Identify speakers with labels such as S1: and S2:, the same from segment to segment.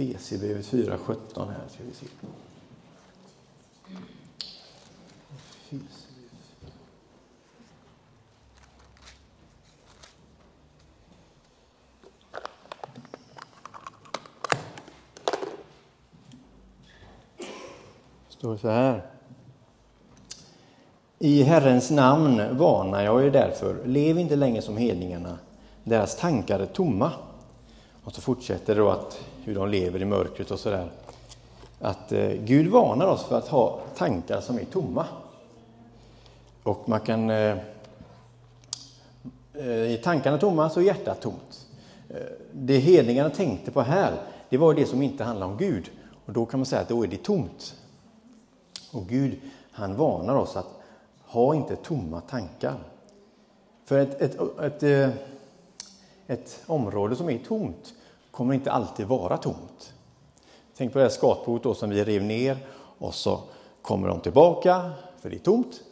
S1: Efesierbrevet 4.17 här ska vi se. står så här. I Herrens namn varnar jag er därför, lev inte längre som hedningarna, deras tankar är tomma. Och så fortsätter det då att hur de lever i mörkret och sådär. Att eh, Gud varnar oss för att ha tankar som är tomma. Och man kan... Eh, eh är tankarna tomma så är hjärtat tomt. Eh, det hedningarna tänkte på här, det var det som inte handlar om Gud. Och då kan man säga att då är det tomt. Och Gud, han varnar oss att ha inte tomma tankar. För ett, ett, ett, eh, ett område som är tomt kommer inte alltid vara tomt. Tänk på det här skatboet som vi rev ner och så kommer de tillbaka, för det är tomt.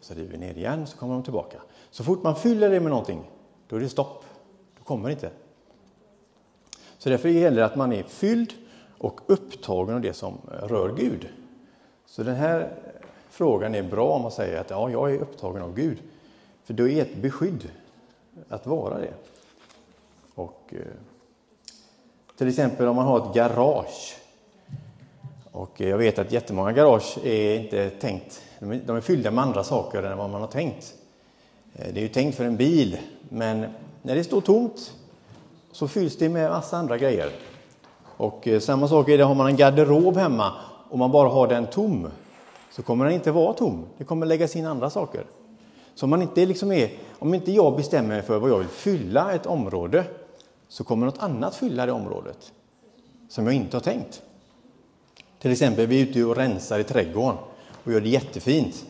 S1: Så river vi ner igen, så kommer de tillbaka. Så fort man fyller det med någonting, då är det stopp. Då kommer det inte. Så därför gäller det att man är fylld och upptagen av det som rör Gud. Så den här frågan är bra om man säger att ja, jag är upptagen av Gud. För då är ett beskydd att vara det. Och, eh, till exempel om man har ett garage. Och jag vet att jättemånga garage är inte tänkt, de är fyllda med andra saker än vad man har tänkt. Eh, det är ju tänkt för en bil, men när det står tomt så fylls det med massa andra grejer. Och eh, samma sak är det, har man en garderob hemma om man bara har den tom så kommer den inte vara tom. Det kommer läggas in andra saker. Så om, man inte liksom är, om inte jag bestämmer mig för vad jag vill fylla ett område så kommer något annat fylla det området som jag inte har tänkt. Till exempel, vi är ute och rensar i trädgården och gör det jättefint.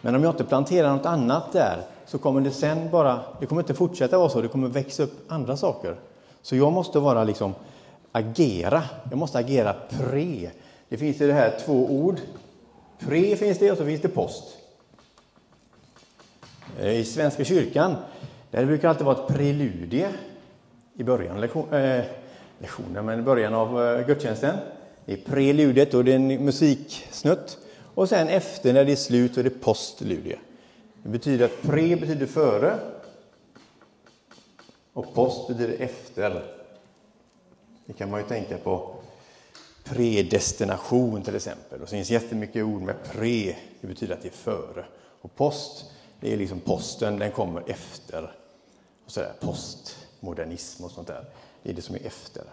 S1: Men om jag inte planterar något annat där så kommer det sen bara, det kommer inte fortsätta vara så, det kommer växa upp andra saker. Så jag måste vara liksom, agera, jag måste agera pre. Det finns i det här två ord. Pre finns det och så finns det post. Eh, I Svenska kyrkan där brukar det alltid vara ett preludie i början lektion, eh, lektionen, men i början av eh, gudstjänsten. Det är preludiet och det är en musiksnutt. Och sen efter, när det är slut, så är det postludie. Det betyder att pre betyder före och post betyder efter. Det kan man ju tänka på predestination till exempel. Och så finns jättemycket ord med pre, det betyder att det är före. Och post, det är liksom posten, den kommer efter. Och så där, Modernism och sånt där, det är det som är efter.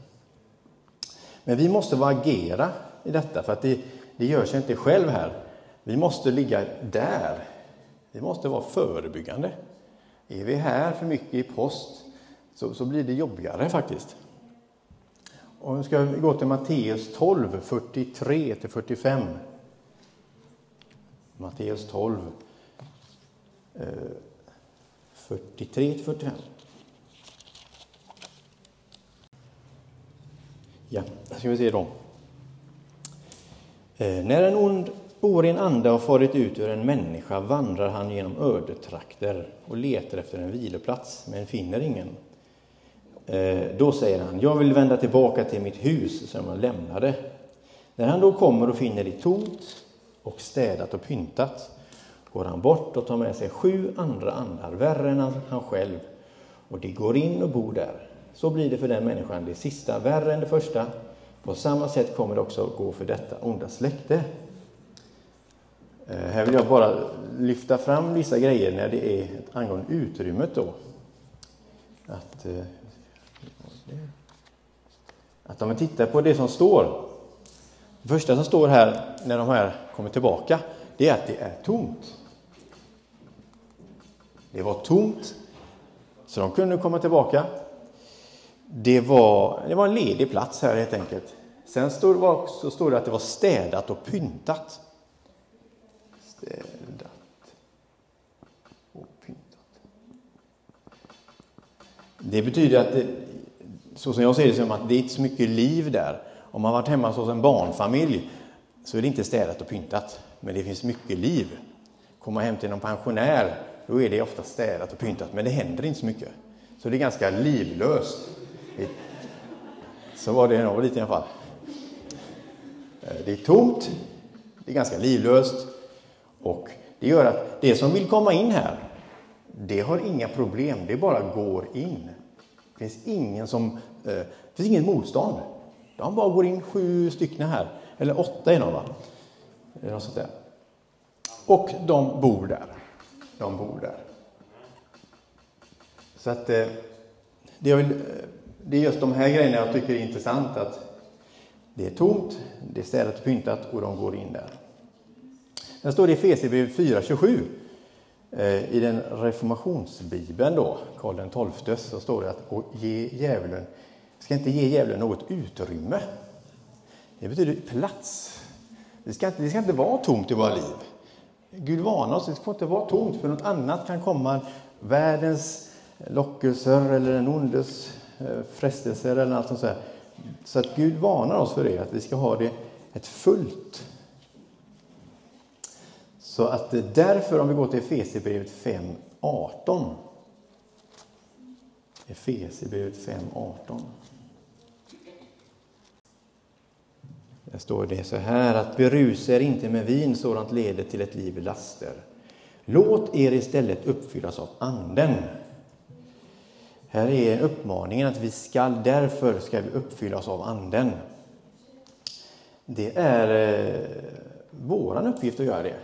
S1: Men vi måste vara agera i detta, för att det, det gör sig inte själv här. Vi måste ligga där. Vi måste vara förebyggande. Är vi här för mycket i post så, så blir det jobbigare faktiskt. Och nu ska vi gå till Matteus 12, 43 45. Matteus 12, 43-45. Eh, Ja, ska vi se då. Eh, när en ond oren ande har farit ut ur en människa vandrar han genom ödetrakter och letar efter en viloplats, men finner ingen. Eh, då säger han, jag vill vända tillbaka till mitt hus som jag lämnade. När han då kommer och finner det tomt och städat och pyntat går han bort och tar med sig sju andra andar, värre än han själv, och de går in och bor där. Så blir det för den människan, det sista värre än det första. På samma sätt kommer det också att gå för detta onda släkte. Eh, här vill jag bara lyfta fram vissa grejer när det är angående utrymmet då. Att eh, att om vi tittar på det som står, det första som står här när de här kommer tillbaka, det är att det är tomt. Det var tomt, så de kunde komma tillbaka. Det var, det var en ledig plats här helt enkelt. Sen står det, också, stod det att det var städat och pyntat. Städat och pyntat. Det betyder att det, så som jag ser det, som att det är inte så mycket liv där. Om man varit hemma hos en barnfamilj så är det inte städat och pyntat, men det finns mycket liv. Kommer hem till någon pensionär, då är det ofta städat och pyntat, men det händer inte så mycket. Så det är ganska livlöst. Så var det när jag var liten i alla fall. Eh, det är tomt, det är ganska livlöst och det gör att det som vill komma in här, det har inga problem, det bara går in. Det finns ingen som, eh, det finns inget motstånd. De bara går in sju stycken här, eller åtta är de va? Eller något sånt där. Och de bor där. De bor där. Så att eh, det jag vill det är just de här grejerna jag tycker är intressant. Att det är tomt, det är städat och pyntat och de går in där. Sen står det i Efesierbrevet 4.27 eh, i den reformationsbibeln då, Karl XII, så står det att och ge djävulen, ska inte ge djävulen något utrymme. Det betyder plats. Det ska, inte, det ska inte vara tomt i våra liv. Gud varnar oss, det får inte vara tomt för något annat kan komma. Världens lockelser eller den ondes Eh, frestelser eller allt sånt. Så att Gud varnar oss för det, att vi ska ha det ett fullt. Så att därför, om vi går till Efesierbrevet 5.18. Efesierbrevet 5.18. Där står det så här att berusa er inte med vin, sådant leder till ett liv i laster. Låt er istället uppfyllas av Anden. Här är uppmaningen att vi ska, därför ska vi uppfyllas av Anden. Det är eh, vår uppgift att göra det.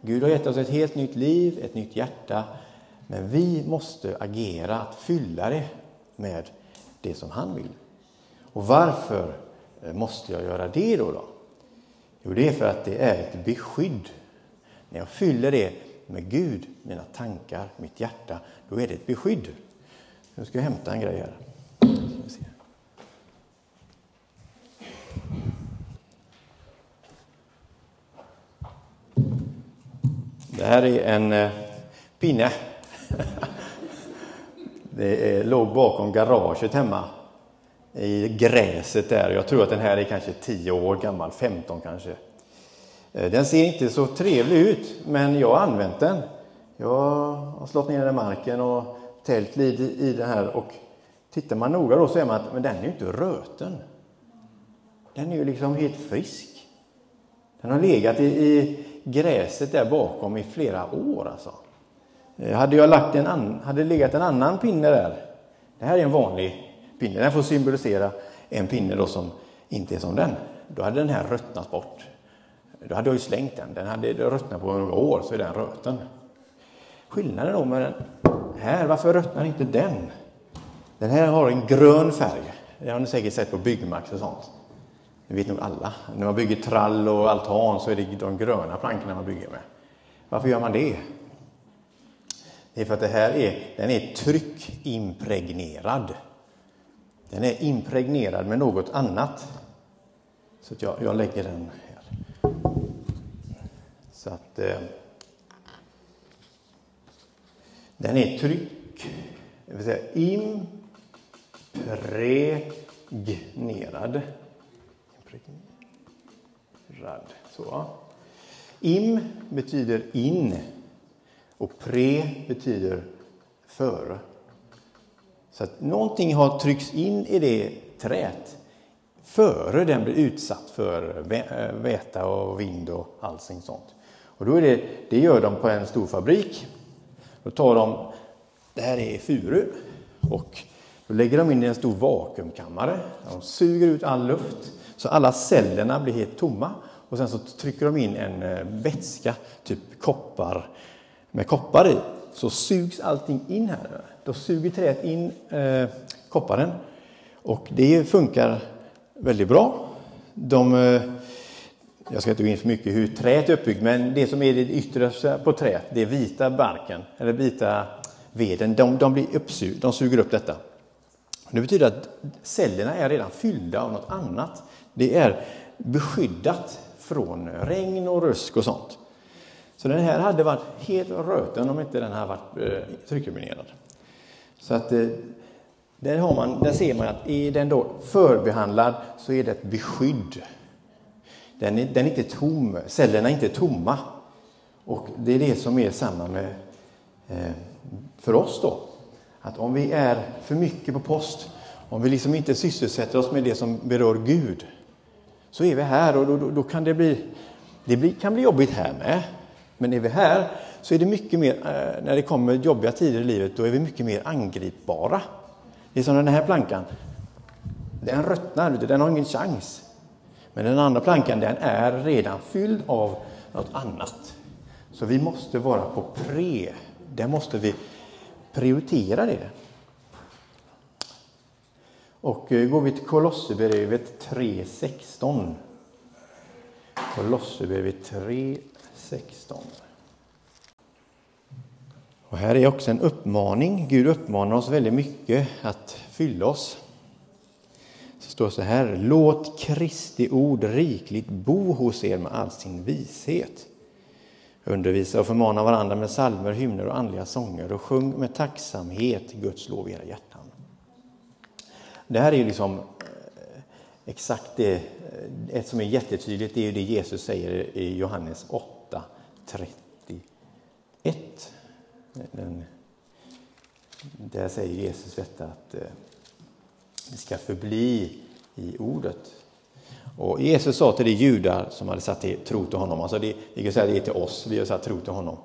S1: Gud har gett oss ett helt nytt liv, ett nytt hjärta, men vi måste agera att fylla det med det som han vill. Och varför eh, måste jag göra det då? då? Jo, det är för att det är ett beskydd. När jag fyller det med Gud, mina tankar, mitt hjärta, då är det ett beskydd. Nu ska jag hämta en grej här. Det här är en eh, pinne. Det låg bakom garaget hemma i gräset där. Jag tror att den här är kanske 10 år gammal, 15 kanske. Eh, den ser inte så trevlig ut, men jag har använt den. Jag har slått ner den i marken och tält i det här och tittar man noga då så man att men den är ju inte röten. Den är ju liksom helt frisk. Den har legat i, i gräset där bakom i flera år alltså. Eh, hade jag lagt en an, hade legat en annan pinne där, det här är en vanlig pinne. Den får symbolisera en pinne då som inte är som den. Då hade den här ruttnat bort. Då hade jag ju slängt den. Den hade ruttnat på några år, så är den röten. Skillnaden då med den här, varför ruttnar inte den? Den här har en grön färg. Det har ni säkert sett på Byggmax och sånt. Det vet nog alla. När man bygger trall och altan så är det de gröna plankorna man bygger med. Varför gör man det? Det är för att det här är, den är tryckimpregnerad. Den är impregnerad med något annat. Så att jag, jag lägger den här. Så att eh, den är tryck, det vill säga impregnerad. Impregnerad. Så. Im betyder in och pre betyder före. Så att någonting har tryckts in i det träet före den blir utsatt för äh, väta och vind och allting sånt. Och då är det, det gör de på en stor fabrik. Då tar de, det här är furu, och då lägger de in i en stor vakuumkammare. De suger ut all luft, så alla cellerna blir helt tomma. Och sen så trycker de in en eh, vätska, typ koppar, med koppar i. Så sugs allting in här. Då suger träet in eh, kopparen och det funkar väldigt bra. De, eh, jag ska inte gå in för mycket hur träet är uppbyggt, men det som är det yttre på träet, det är vita barken, eller vita veden, de, de, blir uppsug, de suger upp detta. Det betyder att cellerna är redan fyllda av något annat. Det är beskyddat från regn och rusk och sånt. Så den här hade varit helt röten om inte den hade varit eh, tryckimpregnerad. Så att eh, där, har man, där ser man att är den då förbehandlad så är det ett beskydd. Den är, den är inte tom, cellerna är inte tomma. Och det är det som är samma med eh, för oss då. Att om vi är för mycket på post, om vi liksom inte sysselsätter oss med det som berör Gud, så är vi här och då, då, då kan det bli, det bli, kan bli jobbigt här med. Men är vi här så är det mycket mer, eh, när det kommer jobbiga tider i livet, då är vi mycket mer angripbara. Det är som den här plankan. Den ruttnar, den har ingen chans. Men den andra plankan, den är redan fylld av något annat. Så vi måste vara på pre. Där måste vi prioritera det. Och eh, går vi till Kolosserbrevet 3.16. Kolosserbrevet 3.16. Och här är också en uppmaning. Gud uppmanar oss väldigt mycket att fylla oss. Det står så här. Låt Kristi ord rikligt bo hos er med all sin vishet. Undervisa och förmana varandra med salmer, hymner och andliga sånger och sjung med tacksamhet Guds lov i era hjärtan. Det här är ju liksom eh, exakt det, eh, ett som är jättetydligt, det är ju det Jesus säger i Johannes 8, 31. Den, där säger Jesus detta att det vi ska förbli i ordet. Och Jesus sa till de judar som hade satt tro till honom, alltså det, vi kan säga det är till oss, vi har satt tro till honom.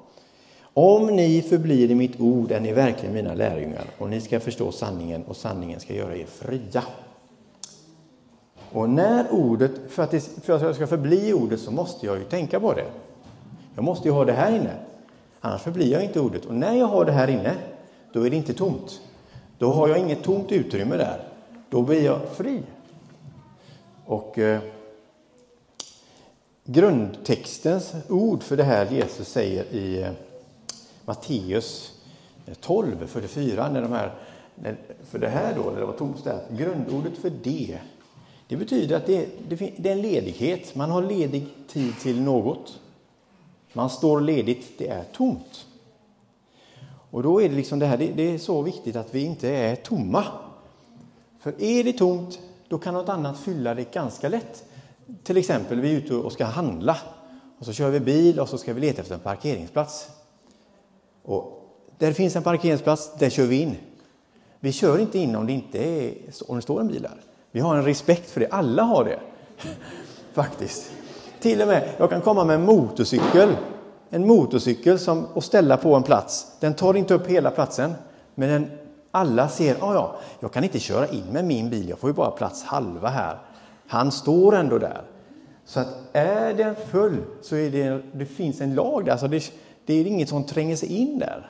S1: Om ni förblir i mitt ord är ni verkligen mina lärjungar och ni ska förstå sanningen och sanningen ska göra er fria. Och när ordet, för att, det, för att jag ska förbli i ordet så måste jag ju tänka på det. Jag måste ju ha det här inne. Annars förblir jag inte ordet. Och när jag har det här inne, då är det inte tomt. Då har jag inget tomt utrymme där. Då blir jag fri. Och eh, grundtextens ord för det här Jesus säger i eh, Matteus eh, 12, 44, när de här, när, för det här då, när det var tomt där, grundordet för det, det betyder att det, det, det är en ledighet. Man har ledig tid till något. Man står ledigt, det är tomt. Och då är det liksom det här, det, det är så viktigt att vi inte är tomma. För är det tomt, då kan något annat fylla det ganska lätt. Till exempel, vi är ute och ska handla och så kör vi bil och så ska vi leta efter en parkeringsplats. Och där det finns en parkeringsplats, där kör vi in. Vi kör inte in om det inte är, om det står en bil där. Vi har en respekt för det, alla har det. Faktiskt. Till och med, jag kan komma med en motorcykel. En motorcykel som, och ställa på en plats. Den tar inte upp hela platsen, men den, alla ser, ja, ja, jag kan inte köra in med min bil, jag får ju bara plats halva här. Han står ändå där. Så att är den full så är det, det finns en lag där, så det, det är inget som tränger sig in där.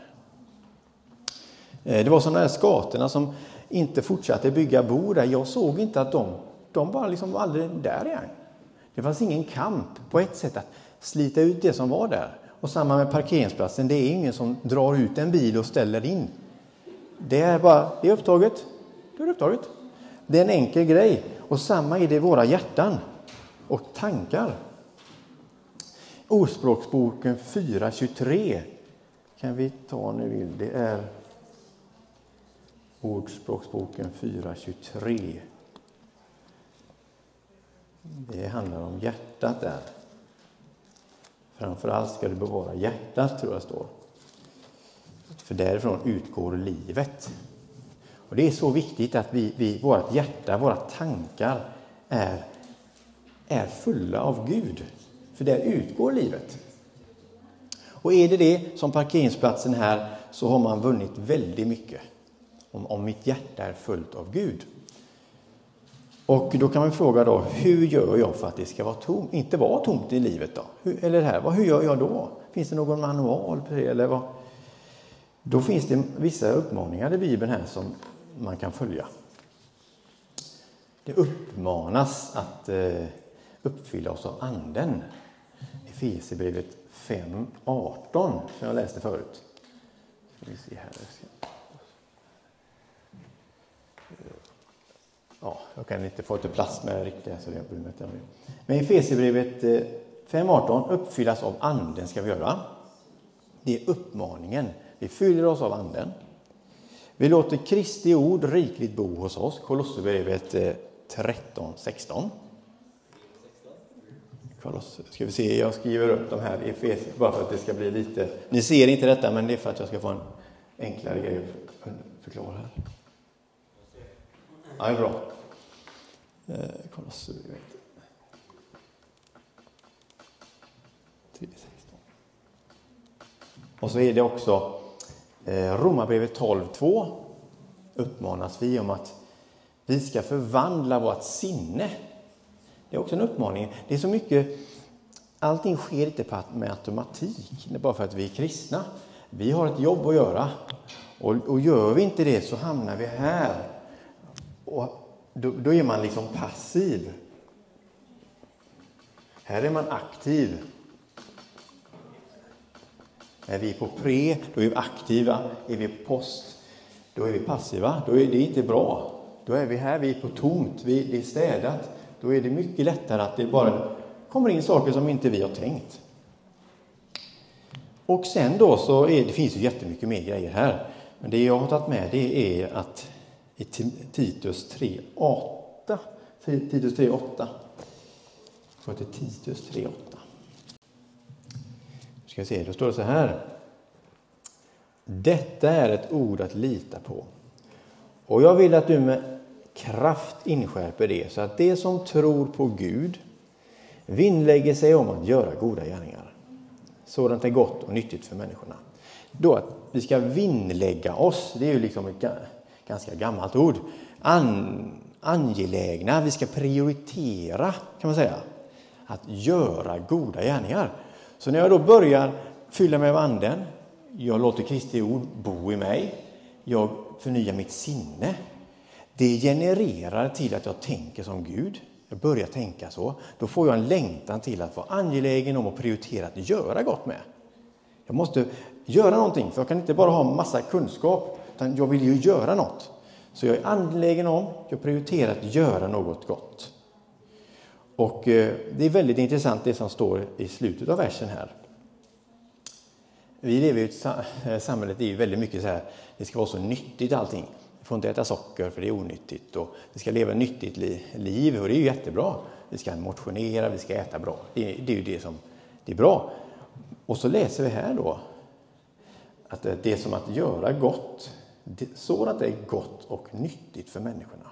S1: Eh, det var sådana här skatorna som inte fortsatte bygga bo där. Jag såg inte att de, de bara liksom var aldrig där igen. Det fanns ingen kamp på ett sätt att slita ut det som var där. Och samma med parkeringsplatsen, det är ingen som drar ut en bil och ställer in. Det är bara, det är upptaget, det är upptaget. Det är en enkel grej. Och samma är det i våra hjärtan och tankar. Ordspråksboken 4.23 kan vi ta om ni vill. Det är Ordspråksboken 4.23. Det handlar om hjärtat där. Framförallt ska du bevara hjärtat, tror jag står. För därifrån utgår livet. Och Det är så viktigt att vi, vi, vårt hjärta, våra tankar är, är fulla av Gud. För där utgår livet. Och är det det, som parkeringsplatsen här, så har man vunnit väldigt mycket. Om, om mitt hjärta är fullt av Gud. Och då kan man fråga då, hur gör jag för att det ska vara tomt, inte vara tomt i livet då? Hur, eller här, hur gör jag då? Finns det någon manual? Eller vad? Då finns det vissa uppmaningar i Bibeln här som man kan följa. Det uppmanas att eh, uppfylla oss av Anden. Efesierbrevet 5.18 som jag läste förut. Ska vi se här. Ja, jag kan inte få till plats med riktiga så det bryr mig Men Efesierbrevet eh, 5.18 uppfyllas av Anden ska vi göra. Det är uppmaningen. Vi fyller oss av Anden. Vi låter Kristi ord rikligt bo hos oss. Kolosserbrevet eh, 13.16. Ska vi se, jag skriver upp de här i bara för att det ska bli lite... Ni ser inte detta, men det är för att jag ska få en enklare grej att förklara här. Ja, det är bra. Eh, Och så är det också Eh, Romarbrevet 12.2 uppmanas vi om att vi ska förvandla vårt sinne. Det är också en uppmaning. Det är så mycket, allting sker inte med automatik, det är bara för att vi är kristna. Vi har ett jobb att göra och, och gör vi inte det så hamnar vi här. Och då, då är man liksom passiv. Här är man aktiv. Är vi på pre, då är vi aktiva. Är vi på post, då är vi passiva. Då är det inte bra. Då är vi här, vi är på tomt, vi, det är städat. Då är det mycket lättare att det bara kommer in saker som inte vi har tänkt. Och sen då så är det finns ju jättemycket mer grejer här. Men det jag har tagit med det är att i Titus 3.8 Titus 3.8 Gå till Titus 3.8 ska se, då står det så här. Detta är ett ord att lita på. Och jag vill att du med kraft inskärper det, så att det som tror på Gud vinnlägger sig om att göra goda gärningar. Sådant är gott och nyttigt för människorna. Då att vi ska vinnlägga oss, det är ju liksom ett ganska gammalt ord. An, angelägna, vi ska prioritera kan man säga. Att göra goda gärningar. Så när jag då börjar fylla mig av Anden, jag låter Kristi ord bo i mig, jag förnyar mitt sinne. Det genererar till att jag tänker som Gud. Jag börjar tänka så. Då får jag en längtan till att vara angelägen om att prioritera att göra gott med. Jag måste göra någonting, för jag kan inte bara ha massa kunskap, utan jag vill ju göra något. Så jag är angelägen om, jag prioriterar att göra något gott. Och eh, det är väldigt intressant det som står i slutet av versen här. Vi lever i ett eh, samhälle där det är väldigt mycket så här, det ska vara så nyttigt allting. Vi får inte äta socker för det är onyttigt och vi ska leva ett nyttigt liv och det är ju jättebra. Vi ska motionera, vi ska äta bra. Det, det är ju det som det är bra. Och så läser vi här då att eh, det är som att göra gott, sådant är gott och nyttigt för människorna.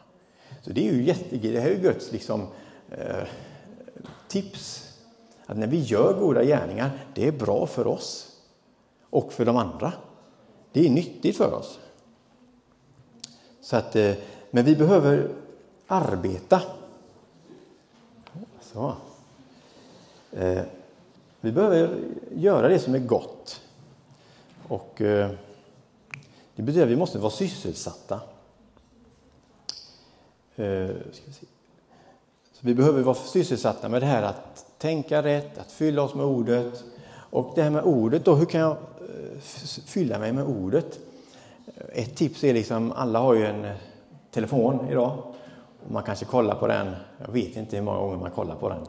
S1: Så det är ju jättegrejer, det här är ju Guds liksom, eh, tips. Att när vi gör goda gärningar, det är bra för oss och för de andra. Det är nyttigt för oss. Så att, eh, men vi behöver arbeta. Så. Eh, vi behöver göra det som är gott. Och eh, Det betyder att vi måste vara sysselsatta. Eh, ska vi, se. Så vi behöver vara sysselsatta med det här att tänka rätt, att fylla oss med ordet. Och det här med ordet då, hur kan jag eh, fylla mig med ordet? Eh, ett tips är liksom, alla har ju en eh, telefon idag. Och man kanske kollar på den, jag vet inte hur många gånger man kollar på den.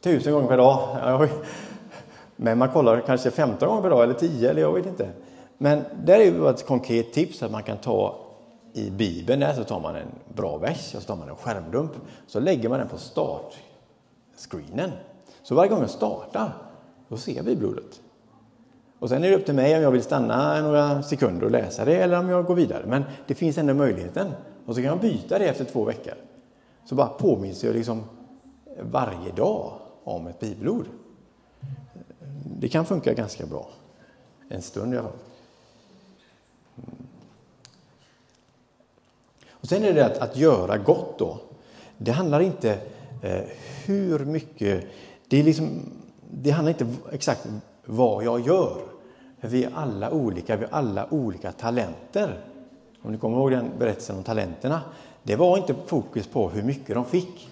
S1: Tusen gånger per dag. Men man kollar kanske 15 gånger per dag eller 10 eller jag vet inte. Men där är ju ett konkret tips att man kan ta i Bibeln där så tar man en bra vers och så tar man en skärmdump. Så lägger man den på startscreenen. Så varje gång jag startar, då ser jag bibelordet. Och sen är det upp till mig om jag vill stanna några sekunder och läsa det eller om jag går vidare. Men det finns ändå möjligheten. Och så kan jag byta det efter två veckor. Så bara påminns jag liksom varje dag om ett bibelord. Det kan funka ganska bra. En stund i alla fall. Och sen är det att, att göra gott då. Det handlar inte eh, hur mycket, det, är liksom, det handlar inte exakt vad jag gör. Vi är alla olika, vi har alla olika talenter. Om ni kommer ihåg den berättelsen om talenterna. Det var inte fokus på hur mycket de fick.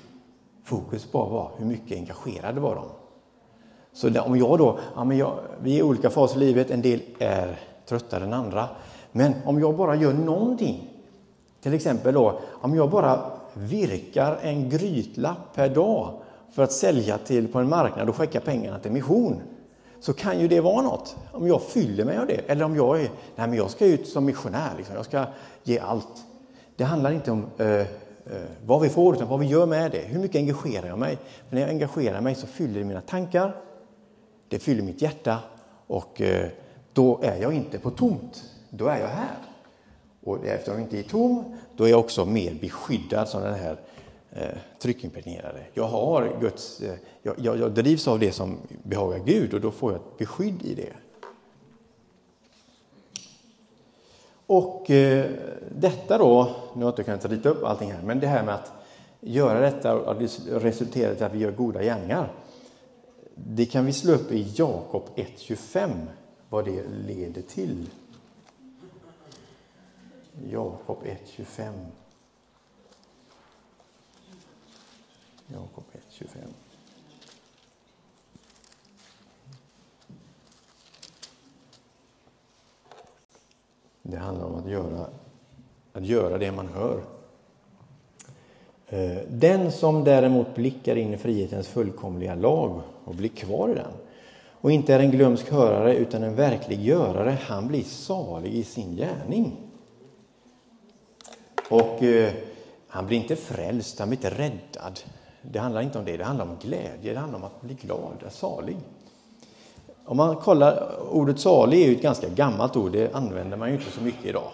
S1: Fokus på var hur mycket engagerade var de. Så om jag då, ja men jag, vi är i olika faser i livet, en del är tröttare än andra. Men om jag bara gör någonting, till exempel då, om jag bara virkar en grytlapp per dag för att sälja till på en marknad och skicka pengarna till mission så kan ju det vara något. Om jag fyller mig av det. Eller om jag är, nej men jag ska ut som missionär, liksom. jag ska ge allt. Det handlar inte om eh, eh, vad vi får, utan vad vi gör med det. Hur mycket engagerar jag mig? För när jag engagerar mig så fyller det mina tankar, det fyller mitt hjärta och eh, då är jag inte på tomt. Då är jag här. Och eftersom jag inte är tom, då är jag också mer beskyddad som den här eh, tryckimpregnerade. Jag har Guds, eh, jag, jag, jag drivs av det som behagar Gud och då får jag ett beskydd i det. Och eh, detta då, nu har jag inte kunnat rita upp allting här, men det här med att göra detta och resultera i att vi gör goda gärningar. Det kan vi slå upp i Jakob 1.25, vad det leder till. Jakob 1.25. Jakob 1.25. Det handlar om att göra, att göra det man hör. Eh, den som däremot blickar in i frihetens fullkomliga lag och blir kvar i den och inte är en glömsk hörare utan en verklig görare, han blir salig i sin gärning. Och eh, han blir inte frälst, han blir inte räddad. Det handlar inte om det, det handlar om glädje, det handlar om att bli glad, salig. Om man kollar, ordet salig är ju ett ganska gammalt ord, det använder man ju inte så mycket idag.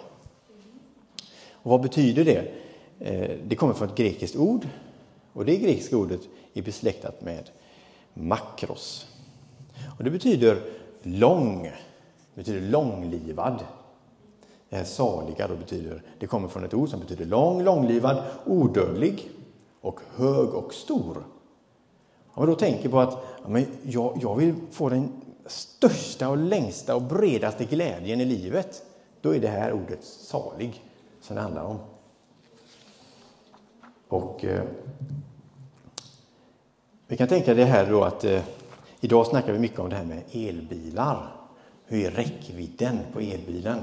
S1: Och vad betyder det? Eh, det kommer från ett grekiskt ord och det grekiska ordet är besläktat med makros. Och det betyder lång, det betyder långlivad. Det saliga då betyder, det kommer från ett ord som betyder lång, långlivad, odödlig och hög och stor. Om man då tänker på att ja, men jag, jag vill få den största och längsta och bredaste glädjen i livet, då är det här ordet salig som det handlar om. Och eh, Vi kan tänka det här då att eh, idag snackar vi mycket om det här med elbilar. Hur är räckvidden på elbilen?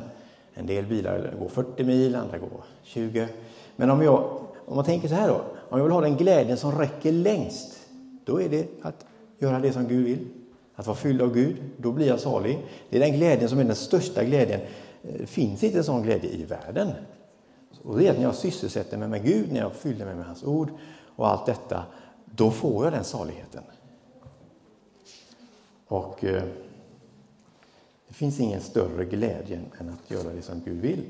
S1: En del bilar går 40 mil, andra går 20. Men om, jag, om man tänker så här då, om jag vill ha den glädjen som räcker längst, då är det att göra det som Gud vill. Att vara fylld av Gud, då blir jag salig. Det är den glädjen som är den största glädjen. Det finns inte en sån glädje i världen. Och det är att när jag sysselsätter mig med Gud, när jag fyller mig med hans ord och allt detta, då får jag den saligheten. Och eh, det finns ingen större glädje än att göra det som Gud vill.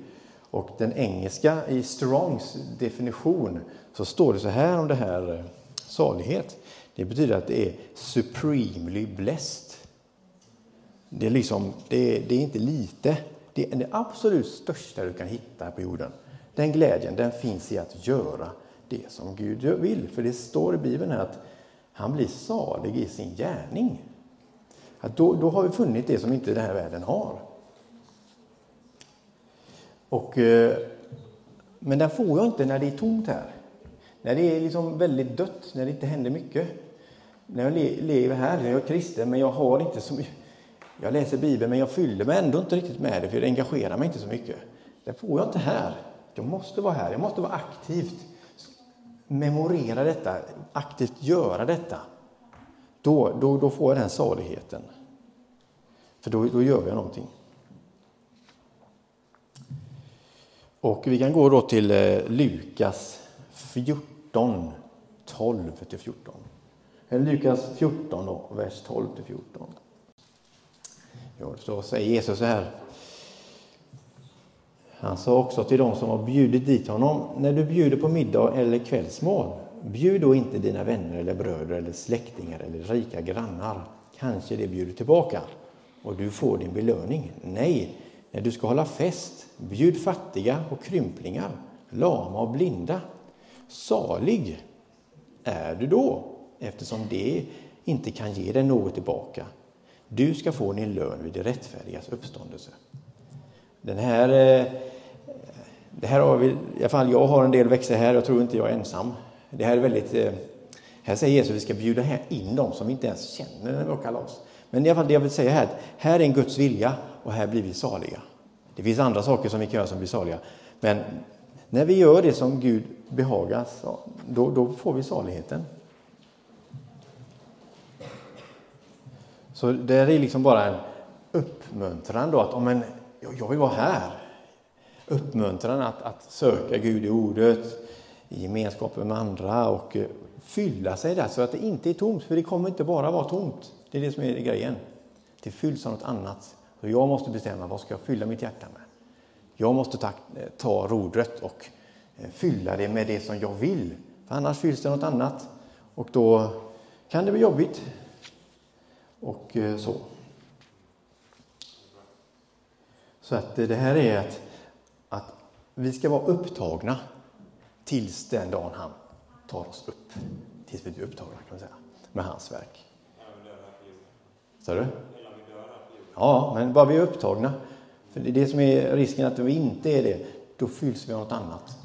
S1: Och den engelska, i Strongs definition, så står det så här om det här eh, salighet. Det betyder att det är supremely blessed. Det är, liksom, det är, det är inte lite. Det är det absolut största du kan hitta på jorden. Den glädjen den finns i att göra det som Gud vill. För det står i Bibeln att han blir salig i sin gärning. Att då, då har vi funnit det som inte den här världen har. Och, eh, men den får jag inte när det är tomt här. När det är liksom väldigt dött, när det inte händer mycket. När jag lever här, jag är kristen, men jag har inte så mycket. Jag läser Bibeln, men jag fyller mig ändå inte riktigt med det, för det engagerar mig inte så mycket. Det får jag inte här. Jag måste vara här, jag måste vara aktivt. Memorera detta, aktivt göra detta. Då, då, då får jag den saligheten. För då, då gör jag någonting. Och vi kan gå då till eh, Lukas 14, 12 14. Lukas 14, då, vers 12 14. Ja, så säger Jesus så här. Han sa också till dem som har bjudit dit honom, när du bjuder på middag eller kvällsmål, bjud då inte dina vänner eller bröder eller släktingar eller rika grannar. Kanske det bjuder tillbaka och du får din belöning. Nej, när du ska hålla fest, bjud fattiga och krymplingar, lama och blinda. Salig är du då, eftersom det inte kan ge dig något tillbaka. Du ska få din lön vid det rättfärdigas uppståndelse. Den här, eh, det här har vi, i alla fall jag har en del växter här, jag tror inte jag är ensam. Det här är väldigt, eh, här säger Jesus att vi ska bjuda in dem som vi inte ens känner när vi har kalas. Men i alla fall det jag vill säga här, här är en Guds vilja och här blir vi saliga. Det finns andra saker som vi kan göra som blir saliga. Men när vi gör det som Gud behagas, då, då får vi saligheten. Så det är liksom bara en uppmuntran då att om en, jag vill vara här. Uppmuntran att, att söka Gud i ordet, i gemenskapen med andra och eh, fylla sig där så att det inte är tomt, för det kommer inte bara vara tomt. Det är det som är grejen. Det fylls av något annat. Så jag måste bestämma vad ska jag fylla mitt hjärta med. Jag måste ta, eh, ta rodret och eh, fylla det med det som jag vill. För annars fylls det något annat och då kan det bli jobbigt. Och så. Så att det här är att, att vi ska vara upptagna tills den dagen han tar oss upp. Tills vi blir upptagna kan man säga, med hans verk. Sa du? Ja, men bara vi är upptagna. För det är det som är risken att vi inte är det, då fylls vi av något annat.